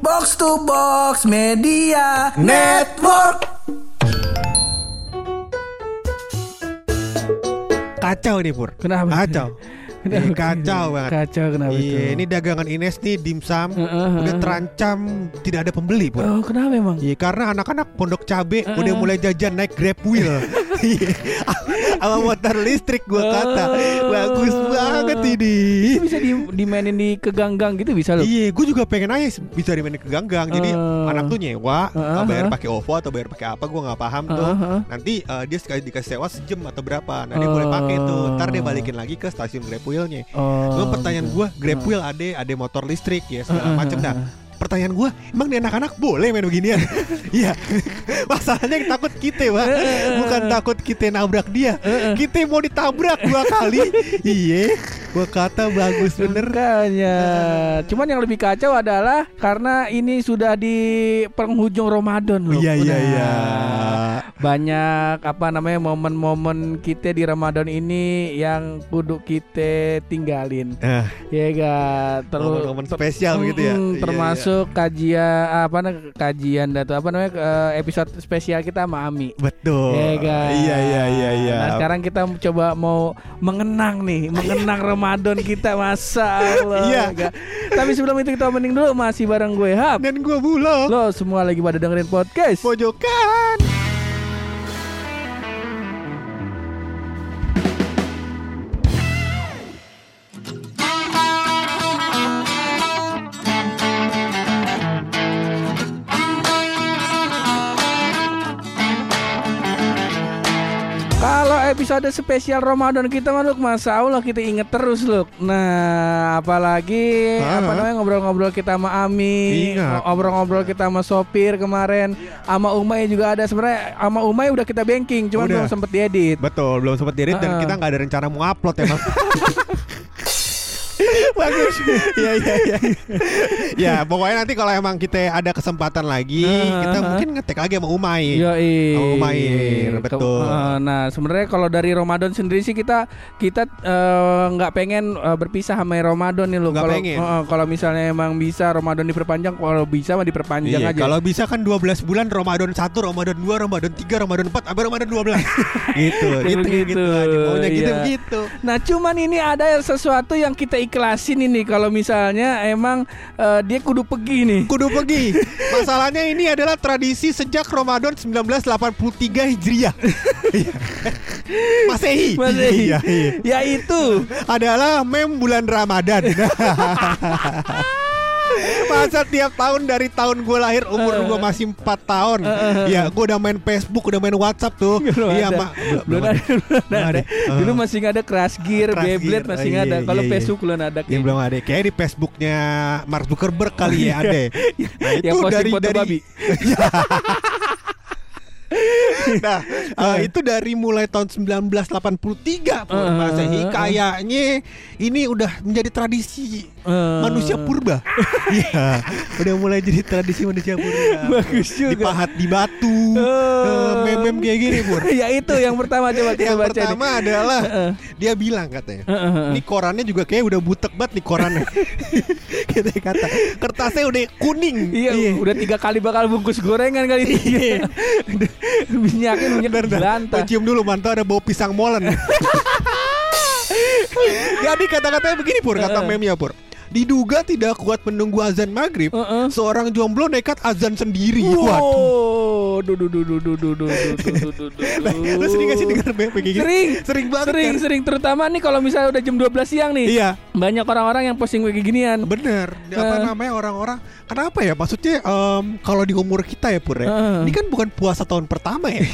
Box to Box Media Network. Kacau nih Pur Kenapa? Kacau? Ini kacau banget Kacau kenapa Iya, itu? ini dagangan Ines nih dimsum Heeh, udah heeh. terancam tidak ada pembeli pur. Oh kenapa emang? Iya karena anak-anak pondok cabe Heeh. udah mulai jajan naik grab wheel Iya. Sama motor listrik gua kata Oh. Bagus banget ini Itu bisa di, dimainin di keganggang gitu bisa loh. Iya, gue juga pengen aja bisa dimainin ke ganggang. Jadi Eh. anak tuh nyewa, Heeh, bayar heeh. pakai OVO atau bayar pakai apa, gue nggak paham tuh. Heeh, heeh. Nanti eh, dia sekali dikasih sewa sejam atau berapa, nah dia boleh pakai tuh. Ntar dia balikin lagi ke stasiun Grab Wheel-nya. Oh. Cuma pertanyaan gitu. gue, Grab Wheel ada, ada motor listrik ya segala dah. heeh. Pertanyaan gue, emang nih anak-anak boleh main beginian? Iya, masalahnya yang takut kita, Pak. Bukan takut kita nabrak dia, kita mau ditabrak dua kali. Iya, gua kata bagus bener. Makanya. Cuman yang lebih kacau adalah karena ini sudah di penghujung Ramadan loh. Iya, iya, iya. Banyak apa namanya momen-momen kita di Ramadan ini yang kudu kita tinggalin. Ah, Ya ga terus momen-momen spesial begitu ya. Mm, Iya, termasuk kajian apa namanya kajian datu apa namanya eh, episode spesial kita sama Ami. iya. Betul. Ya ga? Iya, iya, iya, iya. Nah sekarang kita coba mau mengenang nih, mengenang Ramadan kita masa Allah. Iya. ya? Tapi sebelum itu kita mending dulu masih bareng gue Hap. Dan gua bulog. Lo semua lagi pada dengerin podcast. Pojokan. Episode spesial Ramadan kita mah Masa Allah kita inget terus Luk Nah apalagi Ah. Apa namanya ngobrol-ngobrol kita sama Ami Ingat. Ngobrol-ngobrol kita sama sopir kemarin Sama Umay juga ada sebenarnya Sama Umay udah kita banking Cuman Udah. belum sempet diedit Betul, belum sempat diedit dan Ah. kita nggak ada rencana mau upload emang. Bagus. Iya iya iya. Ya, pokoknya nanti kalau emang kita ada kesempatan lagi, Ah, kita ah. mungkin ngetek lagi sama Umay. Sama Umair, Ke- betul. eh, Nah sebenarnya kalau dari Ramadan sendiri sih kita kita eh, nggak pengen eh, berpisah sama Ramadan nih loh. Kalau eh, kalau misalnya emang bisa Ramadan diperpanjang, kalau bisa mah diperpanjang Iya, aja. kalau bisa kan 12 bulan Ramadan 1, Ramadan 2, Ramadan 3, Ramadan 4, sampai Ramadan 12. gitu. Itu Begitu, gitu aja. Maunya gitu iya. begitu. Nah cuman ini ada sesuatu yang kita ikhlasin ini kalau misalnya emang eh, dia kudu pergi nih. Kudu pergi. Masalahnya ini adalah tradisi sejak Ramadan 1983 Hijriah. Iya. Masehi. Masehi. Iya, iya. Yaitu Adalah mem bulan Ramadan. Masa tiap tahun dari tahun gue lahir umur gue masih 4 tahun Ya gue udah main Facebook Udah main Whatsapp tuh Iya ada. mak belum ada, belum ada. ada. Dulu masih nggak ada Crash Gear, Crash Beyblade Gear. masih nggak ada. iya, Kalau iya, iya. Facebook belum ada. Ya belum ada Kayak di Facebooknya Mark Zuckerberg kali ya ada Nah Yang posting foto babi. Nah, eh, itu dari mulai tahun 1983 Pur Eh, Masehi eh, eh. kayaknya ini udah menjadi tradisi Eh, manusia purba. Iya, udah mulai jadi tradisi manusia purba. Bagus juga. Dipahat di batu. Oh. eh, Mem-mem kayak gini, Pur. ya itu yang pertama coba kita Yang baca pertama adalah Heeh. dia bilang katanya. Heeh, heeh. Ini korannya juga kayak udah butek banget nih korannya. Kita kata kertasnya udah kuning. Iya, udah tiga kali bakal bungkus gorengan kali ini. Minyakin minyak Bentar, bentar. belantah. Gua cium dulu mantau ada bau pisang molen. Jadi kata-katanya begini Pur, kata memnya Pur. Diduga tidak kuat menunggu azan maghrib, Heeh. seorang jomblo nekat azan sendiri. Waduh. Wow, duh, duh, duh, duh, duh, duh, duh, duh, duh, duh, duh. Lu sering gak sih denger kayak gini? Sering. Sering banget Sering, kan? sering terutama nih kalau misalnya udah jam 12 siang nih. Iya, Banyak orang-orang yang posting kayak ginian. bener. Apa Eh. namanya orang-orang? Kenapa ya? Maksudnya em, kalau di umur kita ya Pur ya, Eh. ini kan bukan puasa tahun pertama ya.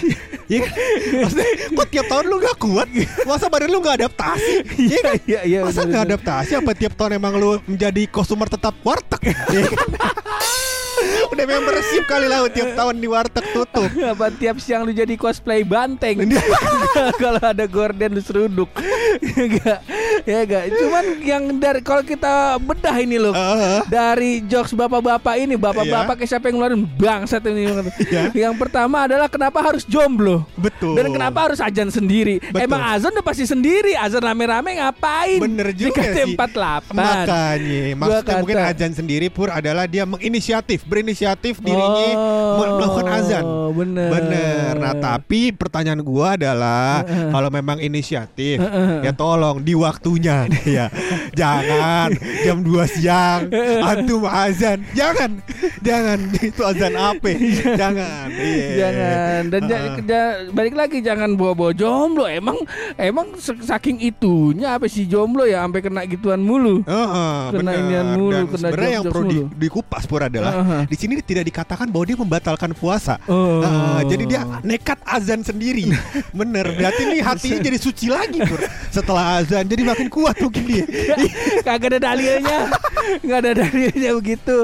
Iya kan? Maksudnya kok tiap tahun lu gak kuat? Masa badan lu gak adaptasi? Iya kan? iya, iya. Masa bener. adaptasi apa tiap tahun emang lu menjadi konsumer tetap warteg? Kan? Udah membership kali lah tiap tahun di warteg tutup. Apa tiap siang lu jadi cosplay banteng Kalau ada gorden lu seruduk Enggak ya enggak. Cuman yang dari kalau kita bedah ini loh. Heeh. Dari jokes bapak-bapak ini, bapak-bapak kayak siapa yang ngeluarin bangsat ini. Iya. Yang pertama adalah kenapa harus jomblo? Betul. Dan kenapa harus azan sendiri? Betul. Emang azan udah pasti sendiri, azan rame-rame ngapain? Bener juga sih. KT48. Makanya Maksudnya kata. mungkin azan sendiri Pur adalah dia menginisiatif Berinisiatif dirinya Oh, melakukan azan bener. Bener Nah tapi pertanyaan gua adalah Kalau memang inisiatif Ya tolong di waktunya ya Jangan jam 2 siang Antum azan Jangan Jangan Itu azan apa Jangan Iya. Jangan dan ja- Heeh. ja- balik lagi jangan bawa-bawa jomblo. Emang emang saking itunya apa sih jomblo ya sampai kena gituan mulu. Heeh, Kena bener. inian mulu, Dan kena sebenarnya yang perlu di, dikupas pur adalah Heeh. di sini tidak dikatakan bahwa dia membatalkan puasa. Oh. Heeh, jadi dia nekat azan sendiri. Bener. Berarti ini hatinya jadi suci lagi pur. Setelah azan jadi makin kuat mungkin dia. Kagak ada dalilnya. Enggak ada dalilnya begitu.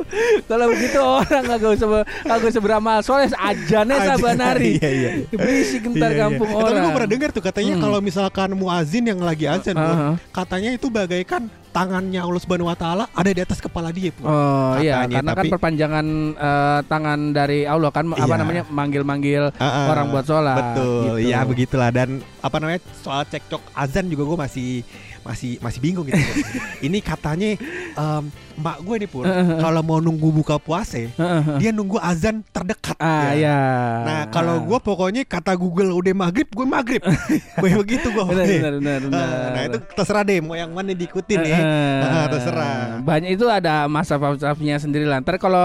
Kalau begitu orang kagak usah kagak usah beramal soleh ajannya Ajan. sabanari. Iya, iya. Berisik Iya, ntar iya. kampung Eh, Tapi orang. gue pernah dengar tuh katanya Hmm. kalau misalkan muazin yang lagi azan Heeh. katanya itu bagaikan tangannya Allah Subhanahu wa taala ada di atas kepala dia pur. Oh iya, karena kan tapi- perpanjangan eh, tangan dari Allah kan apa Iya. namanya manggil-manggil Heeh. orang buat sholat. Betul, gitu. ya begitulah dan apa namanya soal cekcok azan juga gue masih masih masih bingung gitu. ini katanya em, emak gue nih pun kalau mau nunggu buka puasa dia nunggu azan terdekat. Ah ya. ya. Nah kalau gue pokoknya kata Google udah maghrib gue maghrib, Kayak begitu gue. benar benar benar. benar. Nah itu terserah deh mau yang mana diikutin ya. Eh, Ah, terserah. Banyak itu ada masa nya sendiri lah. Ntar kalau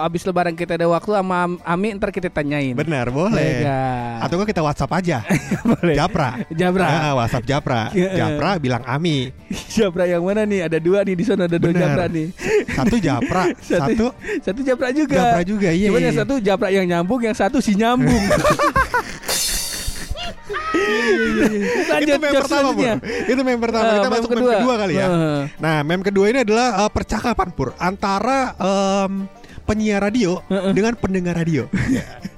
abis lebaran kita ada waktu sama Am- Ami ntar kita tanyain. Benar boleh. Iya. Atau enggak kita WhatsApp aja. Boleh. Japra. Jabra. Ah, WhatsApp Japra. Iya. Japra bilang Ami. Jabra yang mana nih? Ada dua nih di sana ada dua Benar. Jabra nih. Satu Japra, satu satu Jabra juga. Japra juga. Iya. Cuman iya, yang iya. satu Jabra yang nyambung, yang satu si nyambung. Lanjut itu meme pertama Pur. Itu meme pertama. Eh, Kita meme masuk meme kedua. kedua kali ya. Eh. Nah, meme kedua ini adalah eh, percakapan Pur antara em, penyiar radio dengan pendengar radio.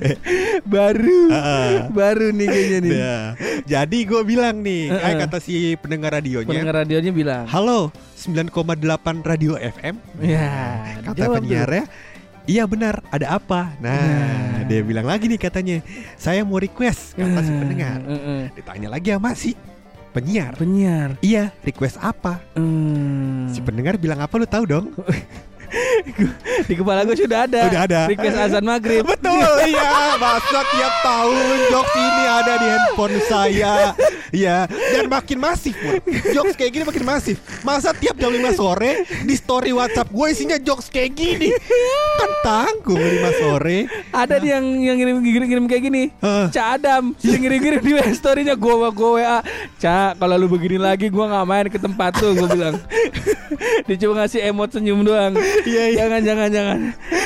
Baru. Heeh. Baru nih kayaknya nih. Nah, jadi gue bilang nih, kayak kata si pendengar radionya, Pendengar radionya bilang. halo 9,8 radio FM. Ya, Kata penyiarnya, iya benar, ada apa? Nah, Nah. dia bilang lagi nih katanya, saya mau request kata si pendengar. eh, eh. Ditanya lagi sama si penyiar. Penyiar. Iya, request apa? Hmm. Si pendengar bilang apa lu tahu dong? Di kepala gue sudah ada. Udah ada. Request azan maghrib. Betul, iya. Masa tiap tahun jokes ini ada di handphone saya. Iya, dan makin masif pun. Jokes kayak gini makin masif. Masa tiap jam 5 sore di story WhatsApp gue isinya jokes kayak gini. Kan tanggung 5 sore. Ada nih yang yang ngirim ngirim, ngirim kayak gini. Heeh. Cak Adam, yang ngirim-ngirim di story-nya gue gue WA. Cak, kalau lu begini lagi gue nggak main ke tempat tuh, gue bilang. Dia cuma ngasih emot senyum doang. Iya, iya. Jangan, jangan, jangan.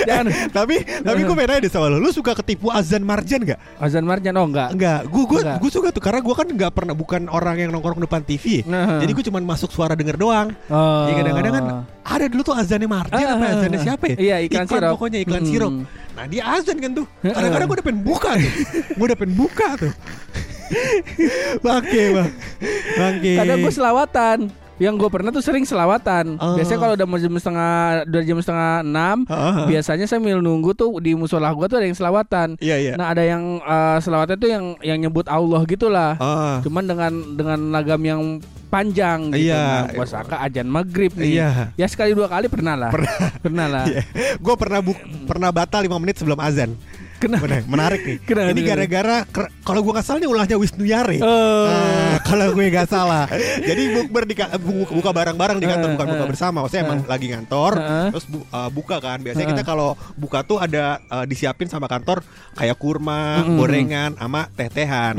Jangan. Tapi tapi gue nanya deh sama lu, lu suka ketipu azan marjan gak? Azan Marjan oh enggak. Enggak, gue gue gue suka tuh karena gue kan nggak pernah bukan orang yang nongkrong depan TV. Nah. Jadi gue cuma masuk suara denger doang. Oh. Ya kadang-kadang kan ada dulu tuh azannya Marjan Ah, apa ah, azannya siapa ya? Iya, iklan sirup. pokoknya iklan Mm. sirup. Nah dia azan kan tuh. Kadang-kadang gue udah pengen buka tuh. gue udah pengen buka tuh. Bangke bang. Bangke. Kadang gue selawatan. Yang gue pernah tuh sering selawatan. Oh. Biasanya kalau udah mau jam setengah, udah jam setengah enam, ah. biasanya saya sambil nunggu tuh di musola gue tuh ada yang selawatan. Iya iya. Nah ada yang eh, selawatan tuh yang yang nyebut Allah gitulah. Ah. Cuman dengan dengan lagam yang panjang gitu. Iya. Nah, sangka ajan maghrib nih. Iya. Ya sekali dua kali pernah lah. Pernah. lah. Iya. Gue pernah bu pernah batal 5 menit sebelum azan. Kenapa? Bener, menarik nih. Kenapa? Ini gara-gara kalau gue nggak salah ini ulahnya Wisnu Yare. Oh. Ah, kalau gue nggak salah. Jadi bukber di ka- bu- buka barang-barang di kantor bukan buka Eh, bersama. Maksudnya emang lagi ngantor, terus bu- uh, buka kan. Biasanya kita kalau buka tuh ada uh, disiapin sama kantor kayak kurma, Mm-mm. gorengan, sama teh-tehan.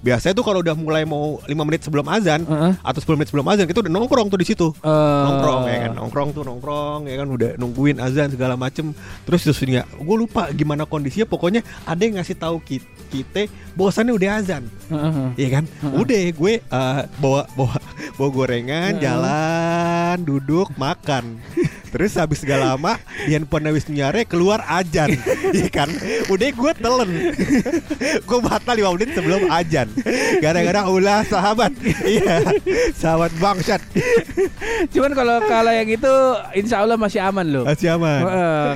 Biasanya tuh kalau udah mulai mau 5 menit sebelum azan atau 10 menit sebelum azan kita udah nongkrong tuh di situ. Nongkrong ya kan, nongkrong tuh nongkrong ya kan udah nungguin azan segala macem. Terus terus gue lupa gimana kondisinya. Pokoknya ada yang ngasih tahu ki- kita, bosannya udah azan. Heeh. Iya kan? Udah gue uh, bawa bawa bawa gorengan, Heeh. jalan, duduk, makan. Terus habis gak lama di handphone Wisnu Nyare keluar ajan. Iya kan? Udah gue telen Gue batal 5 menit sebelum ajan. Gara-gara ulah sahabat. Iya Sahabat bangsat. Cuman kalau kalau yang itu insya Allah masih aman loh. Masih aman?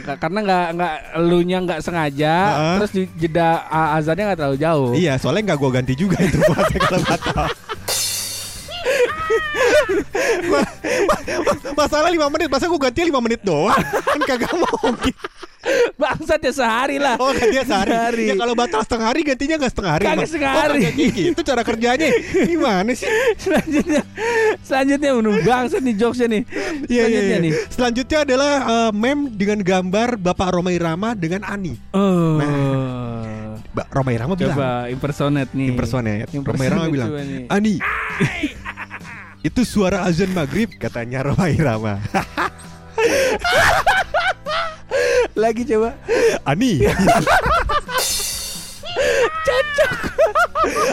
Ka- karena nggak nggak lu nya nggak sengaja, Heeh. terus di jeda azannya nggak terlalu jauh. Iya soalnya gak gue ganti juga itu kalau batal Masalah 5 menit Masa gue ganti 5 menit doang Kan kagak mungkin Bangsat ya sehari lah. Oh gantinya sehari. Sehari. Ya kalau batal setengah hari gantinya nggak setengah hari. Kagak setengah Oh, hari. gigi. Itu cara kerjanya. Gimana sih? selanjutnya, selanjutnya menurut bangsat nih jokesnya nih. Iya, iya, Selanjutnya iya. nih. Selanjutnya adalah eh, meme dengan gambar Bapak Roma Irama dengan Ani. Oh. Mbak Roma Irama bilang. Coba impersonate nih. Impersonate. Roma Impersonate Irama bilang. nih. Ani. Itu suara azan maghrib katanya Roma Irama. Lagi coba. Ani. Cocok.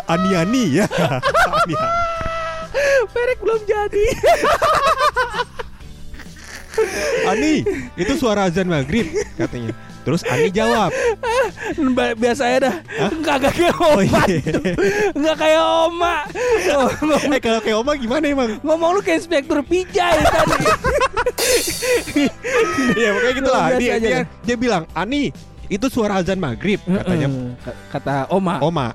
Ani Ani ya. Ani. Perek belum jadi. Ani, itu suara azan maghrib katanya. Terus Ani jawab, Biasa ya dah. Kagak kayak Oh, oma. iya. Enggak kayak oma. Oh, ngomong, eh kalau kayak Oma gimana emang? ngomong lu kayak inspektur pijai tadi. Iya pokoknya gitu lah. Dia, aja dia, dia bilang, Ani, itu suara azan maghrib katanya kata oma. Oma.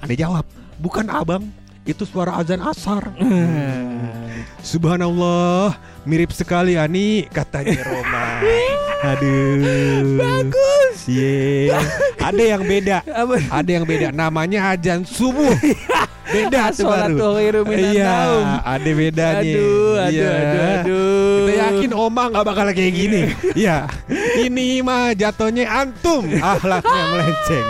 Ani jawab, bukan abang, itu suara azan asar. Hmm. Subhanallah, mirip sekali Ani katanya Roma. Aduh. Bagus. Iya. Ada yang beda. Ada yang beda. Namanya azan subuh. Beda tuh Sholat baru. Iya, ada bedanya. Aduh, aduh, Iya. aduh, aduh. Kita yakin Oma nggak bakal kayak gini. Iya. Ini mah jatuhnya antum ahlaknya melenceng.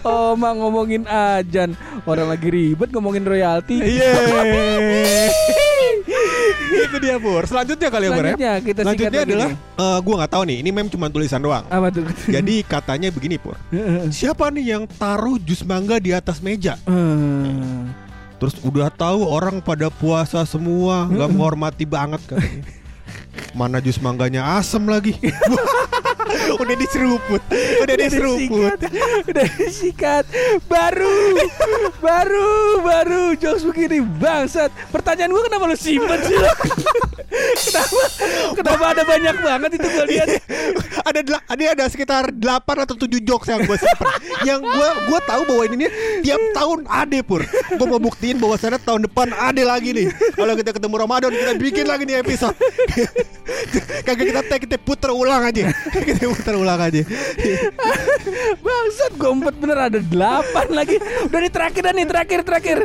Oma ngomongin ajan. Orang lagi ribet ngomongin royalti. Iya. Itu dia Pur. Selanjutnya kali ya Pur ya. Selanjutnya kita Selanjutnya adalah nih. eh, gua nggak tahu nih. Ini meme cuma tulisan doang. apa tuh? Jadi katanya begini Pur. Siapa nih yang taruh jus mangga di atas meja? Hmm. Terus udah tahu orang pada puasa semua, nggak menghormati banget katanya. Mana jus mangganya asem lagi. udah diseruput, udah diseruput. Udah disikat. Baru, baru, baru jokes begini bangsat. Pertanyaan gua kenapa lu simpen sih? Kenapa? Kenapa ada banyak banget itu gue lihat? ada dela- ada ada sekitar 8 atau 7 jokes yang gue simpen. yang gue gue tahu bahwa ini nih tiap tahun ada pur. Gue mau buktiin bahwa sana tahun depan ada lagi nih. Kalau kita ketemu Ramadan kita bikin lagi nih episode. Kagak kita tag kita puter ulang aja. kita puter ulang aja. Bangsat gompet bener ada delapan lagi. Udah nih terakhir dah nih terakhir terakhir.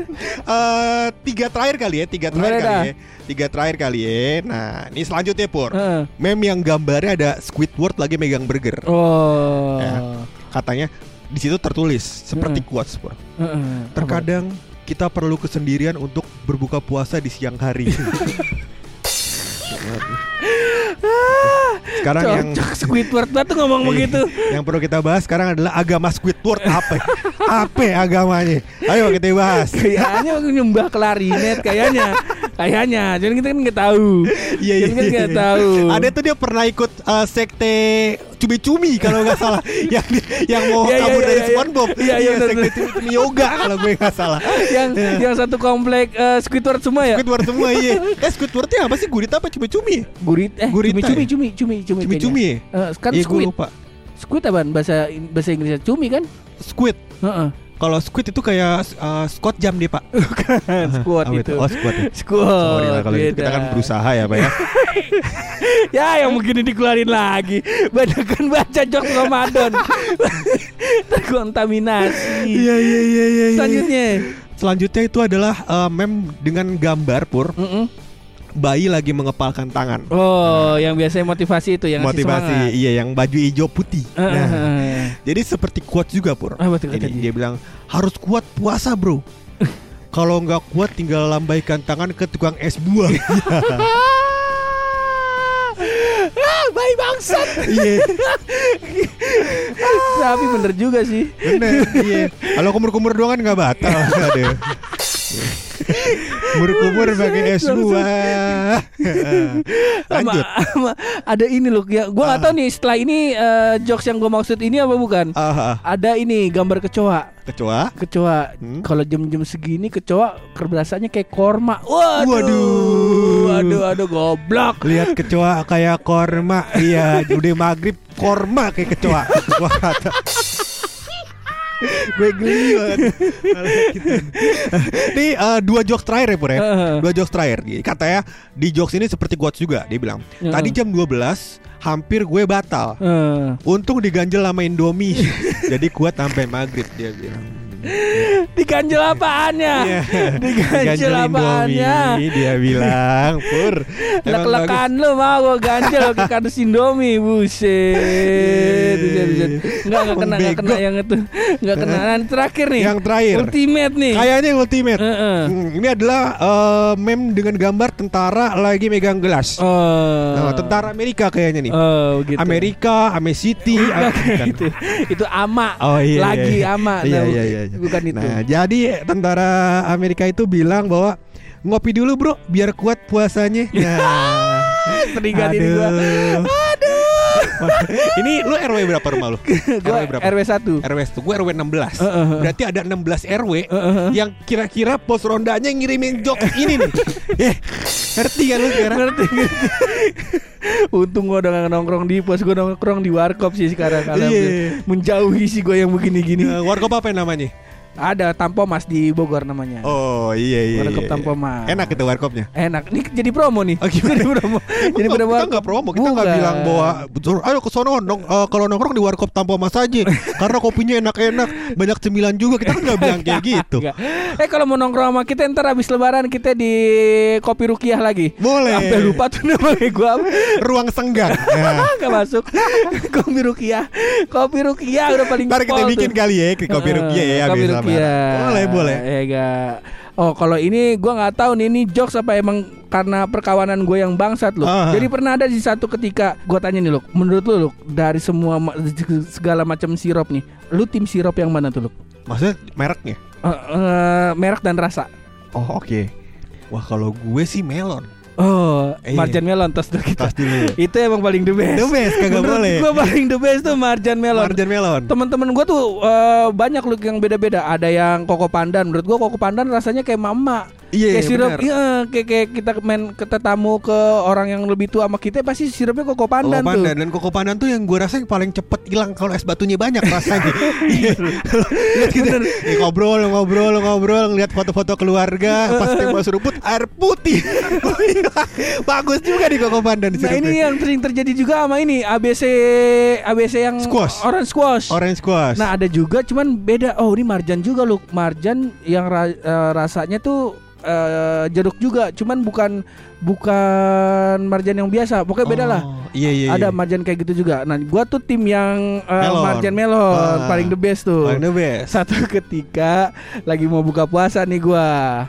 Eh tiga terakhir kali ya, tiga terakhir Boleh kali ya. Tiga terakhir kali ya. Nah, ini selanjutnya Pur. Heeh. Meme yang gambarnya ada Squidward lagi megang burger. Oh. Ya. Katanya di situ tertulis seperti Mm. quotes Pur. Heeh. Terkadang kita perlu kesendirian untuk berbuka puasa di siang hari. sekarang yang Cocok Squidward banget tuh ngomong begitu. yang perlu kita bahas sekarang adalah agama Squidward apa? apa agamanya? Ayo kita bahas. Kayaknya nyembah klarinet kayaknya. Kayaknya. Jadi kita kan nggak tahu. Iya iya. Kita kan nggak iya. tahu. Ada tuh dia pernah ikut uh, sekte cumi-cumi kalau nggak salah. yang yang mau Iya, iya, kabur iya, dari iya. SpongeBob. Iya, iya, sekte benar. cumi-cumi yoga kalau gue nggak salah. yang yang satu komplek eh, Squidward semua ya? Squidward semua iya. Eh Squidwardnya apa sih? Gurita apa cumi-cumi? Gurit eh Gurita cumi, cumi cumi cumi cumi Cumi-cumi? Eh, kan Iya squid. lupa. Squid apaan bahasa bahasa Inggrisnya cumi kan? Squid. Heeh. Kalau squid itu kayak uh, Scott jam deh pak. Squad Apa itu. Oh squad. ya? Sorry lah kalau gitu. kita kan berusaha ya pak ya. ya yang mungkin dikeluarin lagi. Banyak kan baca jokes Ramadan. Terkontaminasi. iya iya iya. Selanjutnya. Selanjutnya itu adalah uh, meme dengan gambar pur Mm-mm. Bayi lagi mengepalkan tangan. Oh, yang biasanya motivasi itu yang Motivasi, iya yang baju hijau putih. Eh, Nah, eh. jadi seperti quote juga pur. Tuh Ini, katanya? dia bilang harus kuat puasa bro. Kalau nggak kuat tinggal lambaikan tangan ke tukang es buah. ah, bayi bangsat. Iya, Tapi bener juga sih. bener. Iya. Kalau kumur-kumur doang kan nggak batal. Berkumur pakai es buah. Lanjut. sama- ada ini loh ya. Gua nggak tahu nih setelah ini eh, jokes yang gue maksud ini apa bukan? Ah, ah. Ada ini gambar kecoa. kecoa. Kecoa. Hmm. Kalau jam-jam segini kecoa rasanya kayak korma. Waduh. Waduh. Waduh, aduh goblok. Lihat kecoa kayak korma. Iya, udah maghrib korma kayak kecoa. Kata. Gue geli banget. Nih eh, dua jokes terakhir ya Pur ya. Dua jokes terakhir. Katanya di jokes ini seperti quotes juga. Dia bilang, tadi jam 12 hampir gue batal. Untung diganjel sama Indomie. Jadi kuat sampai maghrib dia bilang. Diganjel apaannya? Iya. Diganjel apaannya? Indomie, Dia bilang, Pur. emang bagus." Lek-lekan lu mau gue ganjel ke kardus Indomie Buset buset. Enggak, enggak kena, enggak kena yang itu Enggak kena Nah, terakhir nih Yang terakhir. Ultimate nih Kayaknya ultimate. Hmm, ini adalah eh, meme dengan gambar tentara lagi megang gelas. Oh Nah, tentara Amerika kayaknya nih. Oh gitu Amerika, Ame City, ah, itu itu ama Oh iya. lagi iya. ama Iya, iya, iya, iya. Bukan itu Nah, jadi tentara Amerika itu bilang bahwa ngopi dulu, Bro, biar kuat puasanya. Nah. Teringat ini gua Aduh. ini lu RW berapa rumah lu? gua RW berapa? RW 1 RW 1 gue RW 16 Heeh. Berarti ada 16 RW Heeh. Yang kira-kira pos rondanya ngirimin jokes ini nih Eh, Ngerti kan lu sekarang? Ngerti ngerti. Untung gua udah gak nongkrong di pos Gua nongkrong di warkop sih sekarang. Alhamdulillah. Menjauhi sih gue yang begini-gini Eh, Warkop apa namanya? Ada Tampomas di Bogor namanya Oh iya iya Warkop iya. Tampomas. Enak itu warkopnya Enak, ini jadi promo nih. Oh, gimana? jadi promo. jadi promo. kita nggak promo, kita nggak bilang bahwa "Betul, ayo ke sono nong, eh, kalau nongkrong di warkop tanpa mas aja karena kopinya enak-enak, banyak cemilan juga. Kita kan nggak bilang kayak gitu. Enggak. Eh kalau mau nongkrong sama kita ntar habis lebaran kita di Kopi Rukiah lagi. Boleh. Sampai lupa tuh namanya gua. Ruang senggang. Nah, Enggak masuk. Kopi Rukiah. Kopi Rukiah udah paling ntar kita bikin tuh. kali ya kopi Heeh, rupiah ya. Kopi biar sama. Rukiah. Boleh boleh. Ya enggak. Oh kalau ini gua nggak tahu nih ini jokes apa emang karena perkawanan gue yang bangsat loh. Ah. Jadi pernah ada di satu ketika gua tanya nih loh, menurut lu loh dari semua ma- segala macam sirup nih, lu tim sirup yang mana tuh loh? Maksudnya mereknya? Eh, eh, merek dan rasa. Oh oke. Wah kalau gue sih melon. Oh, Iya. Marjan Melon tos dulu kita. Tas dulu. Itu emang paling the best. The best, kagak Menurut boleh. Gua paling the best tuh Marjan Melon. Marjan melon. Teman-teman gua tuh eh, banyak loh yang beda-beda. Ada yang koko pandan. Menurut gua koko pandan rasanya kayak mama. Iya, kayak iya, sirup, benar. iya, kayak, kayak kita main ke tamu ke orang yang lebih tua sama kita pasti sirupnya koko pandan, Koko tuh. pandan dan koko pandan tuh yang gue rasa yang paling cepet hilang kalau es batunya banyak rasanya. Iya. Lihat gitu. Nih, ngobrol ngobrol ngobrol ngeliat foto-foto keluarga pas tembak seruput air putih. Bagus juga di koko pandan Nah ini yang sering terjadi juga sama ini ABC ABC yang Squash. orange squash. Orange squash. Nah ada juga cuman beda. Oh ini marjan juga loh. Marjan yang ra- eh, rasanya tuh eh, jeruk juga. Cuman bukan bukan marjan yang biasa. Pokoknya beda lah. Oh, Iya iya. Ada iya. marjan kayak gitu juga. Nah gua tuh tim yang eh, Melon. marjan melon Ah. paling the best tuh. Paling the best. Satu ketika lagi mau buka puasa nih gua.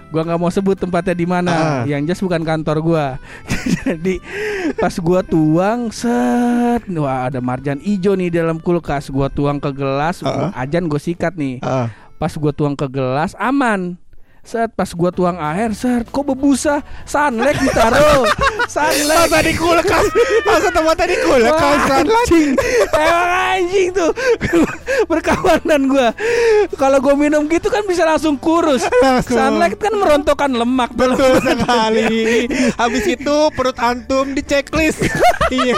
Gua nggak mau sebut tempatnya di mana. Ah. Yang jelas bukan kantor gua. Jadi pas gua tuang set wah ada marjan ijo nih dalam kulkas. Gua tuang ke gelas, Ah. ajan gua sikat nih. Ah. Pas gua tuang ke gelas aman. Set pas gua tuang air, set kok bebusa, sunlight ditaruh, sunlight Masa di kulkas? Masa tempatnya di kulkas? Anjing. Emang anjing tuh Berkawanan gua Kalau gua minum gitu kan bisa langsung kurus Langsung. Sunlight kan merontokkan lemak Betul sekali. Habis itu perut antum di checklist. iya.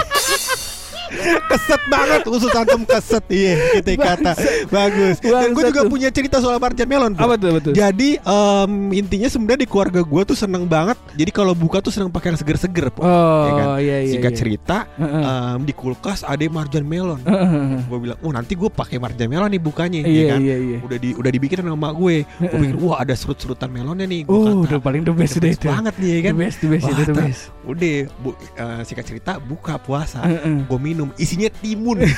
Keset banget usus antum keset. Iya kita kata. Bagus. Dan gue juga punya cerita soal marjan melon. Apa tuh betul? jadi em, intinya sebenarnya di keluarga gue tuh seneng banget. Jadi kalau buka tuh seneng pakai yang seger-seger. Oh Ya kan? iya iya singkat iya. cerita em, di kulkas ada marjan melon. Heeh. gue bilang oh nanti gue pakai marjan melon nih bukanya ya Iya kan? iya iya. Udah di udah dibikin sama gue. Gue pikir wah ada serut-serutan melonnya nih gue Oh kata. udah paling the best the best itu. banget nih ya kan? The best the best Wah, itu the ter- best. Udah, bu, eh, singkat cerita buka puasa, gue minum, isinya timun.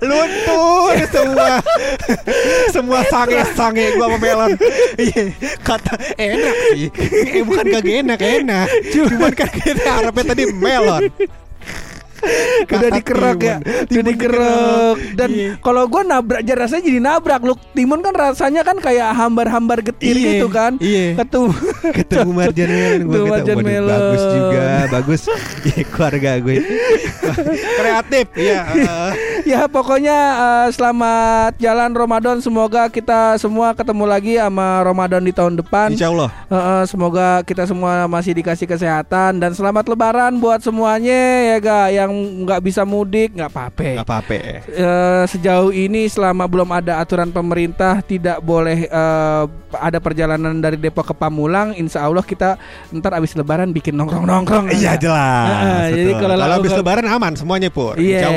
Luntur semua. Semua sange-sange gua sama melon. Iya Kata enak sih. Eh bukan kagak enak Enak. Cuman kan kita harapnya tadi melon udah dikerok ya, timun. udah Timun dikerok. Dan Iya. kalau gua nabrak jadi rasanya jadi nabrak. Lu timun kan rasanya kan kayak hambar-hambar getir Iya, gitu kan. iya. Ketemu ketemu Marjan Melon gue Ketemu Melon. bagus juga bagus ya keluarga gue kreatif ya eh. ya pokoknya eh, selamat jalan Ramadan. Semoga kita semua ketemu lagi sama Ramadan di tahun depan. Insya Allah Eh, eh, semoga kita semua masih dikasih kesehatan dan selamat Lebaran buat semuanya ya ga yang nggak bisa mudik nggak apa-apa. nggak apa-apa Eh, sejauh ini selama belum ada aturan pemerintah tidak boleh eh, ada perjalanan dari Depok ke Pamulang, insya Allah kita ntar abis Lebaran bikin nongkrong-nongkrong. Iya ya. jelas. Heeh, jadi kalau kalau nggak- lebaran aman semuanya pur. Iya,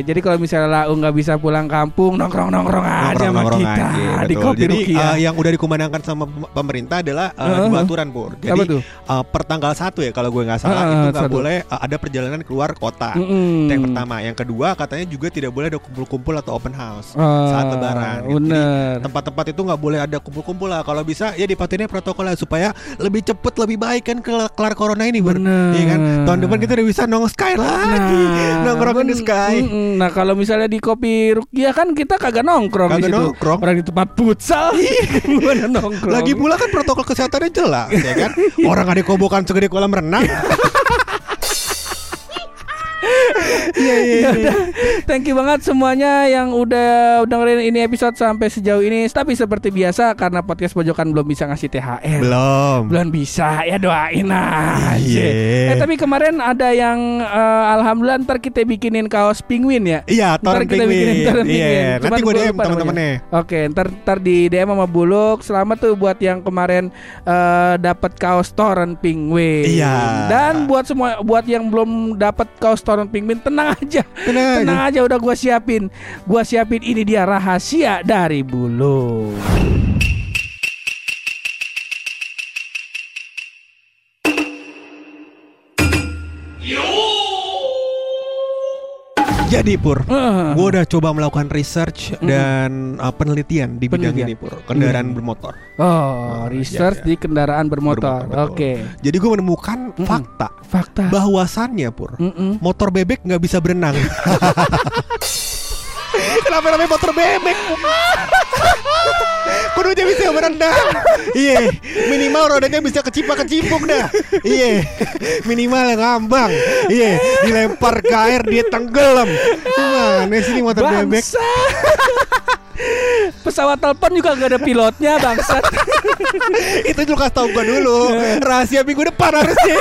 jadi kalau misalnya Lau nggak bisa pulang kampung, nongkrong-nongkrong aja sama Nongkrong-nongkrong kita aja, di. Kopi Jadi Rukia. eh, yang udah dikumandangkan sama pem- pemerintah adalah eh, Heeh. dua aturan pur. Jadi Apa tuh? eh, per tanggal satu ya kalau gue nggak salah Heeh, itu nggak boleh eh, ada perjalanan keluar kota. Mm-mm. Itu yang pertama. Yang kedua katanya juga tidak boleh ada kumpul-kumpul atau open house Ah, saat lebaran. gitu. Jadi, Bener. tempat-tempat itu nggak boleh ada kumpul-kumpul lah. Kalau bisa ya dipatuhinnya protokolnya supaya lebih cepet lebih baik kan kelar, kelar corona ini. Bener. Iya kan? Tahun depan kita udah bisa nong sky lagi. nongkrong in the ben- sky. mm, Nah kalau misalnya di kopi Rukia kan kita kagak nongkrong di Kagak situ. nongkrong. Orang di tempat futsal. Gimana nongkrong? Lagi pula kan protokol kesehatannya jelas ya kan. Orang ada kobokan segede kolam renang. Iya iya. Ya iya. thank you banget semuanya yang udah dengerin ini episode sampai sejauh ini. Tapi seperti biasa karena podcast pojokan belum bisa ngasih THR. Belum. Belum bisa ya doain aja. Iya. Eh tapi kemarin ada yang eh, alhamdulillah ntar kita bikinin kaos penguin ya. Iya, Ntar kita bikinin Penguin. Toren Iya, Penguin. nanti Cuman gue DM teman-temannya. Oke, ntar ntar di DM sama Buluk. Selamat tuh buat yang kemarin eh, dapat kaos Toren Penguin. Iya. Dan buat semua buat yang belum dapat kaos Toren Penguin tenang aja. Tenang aja. Tenang aja udah gua siapin. Gua siapin ini dia rahasia dari Buluk. Jadi Pur, Eh. gue udah coba melakukan research dan uh, penelitian di bidang Penelitian. ini Pur, kendaraan bermotor. Oh, Oh, research iya, iya. di kendaraan bermotor. Bermotor. Oke. Jadi gue menemukan fakta Fakta. bahwasannya Pur, Mm-mm. motor bebek nggak bisa berenang. Kenapa namanya motor bebek? Kudunya bisa berenang. Iya, minimal rodanya bisa kecipak kecipuk dah. Iya, minimal yang ngambang. Iya, dilempar ke air dia tenggelam. Gimana sih ini motor bebek? Bangsa. Pesawat telepon juga gak ada pilotnya bangsat. Itu juga kasih tau gue dulu. Rahasia minggu depan harusnya.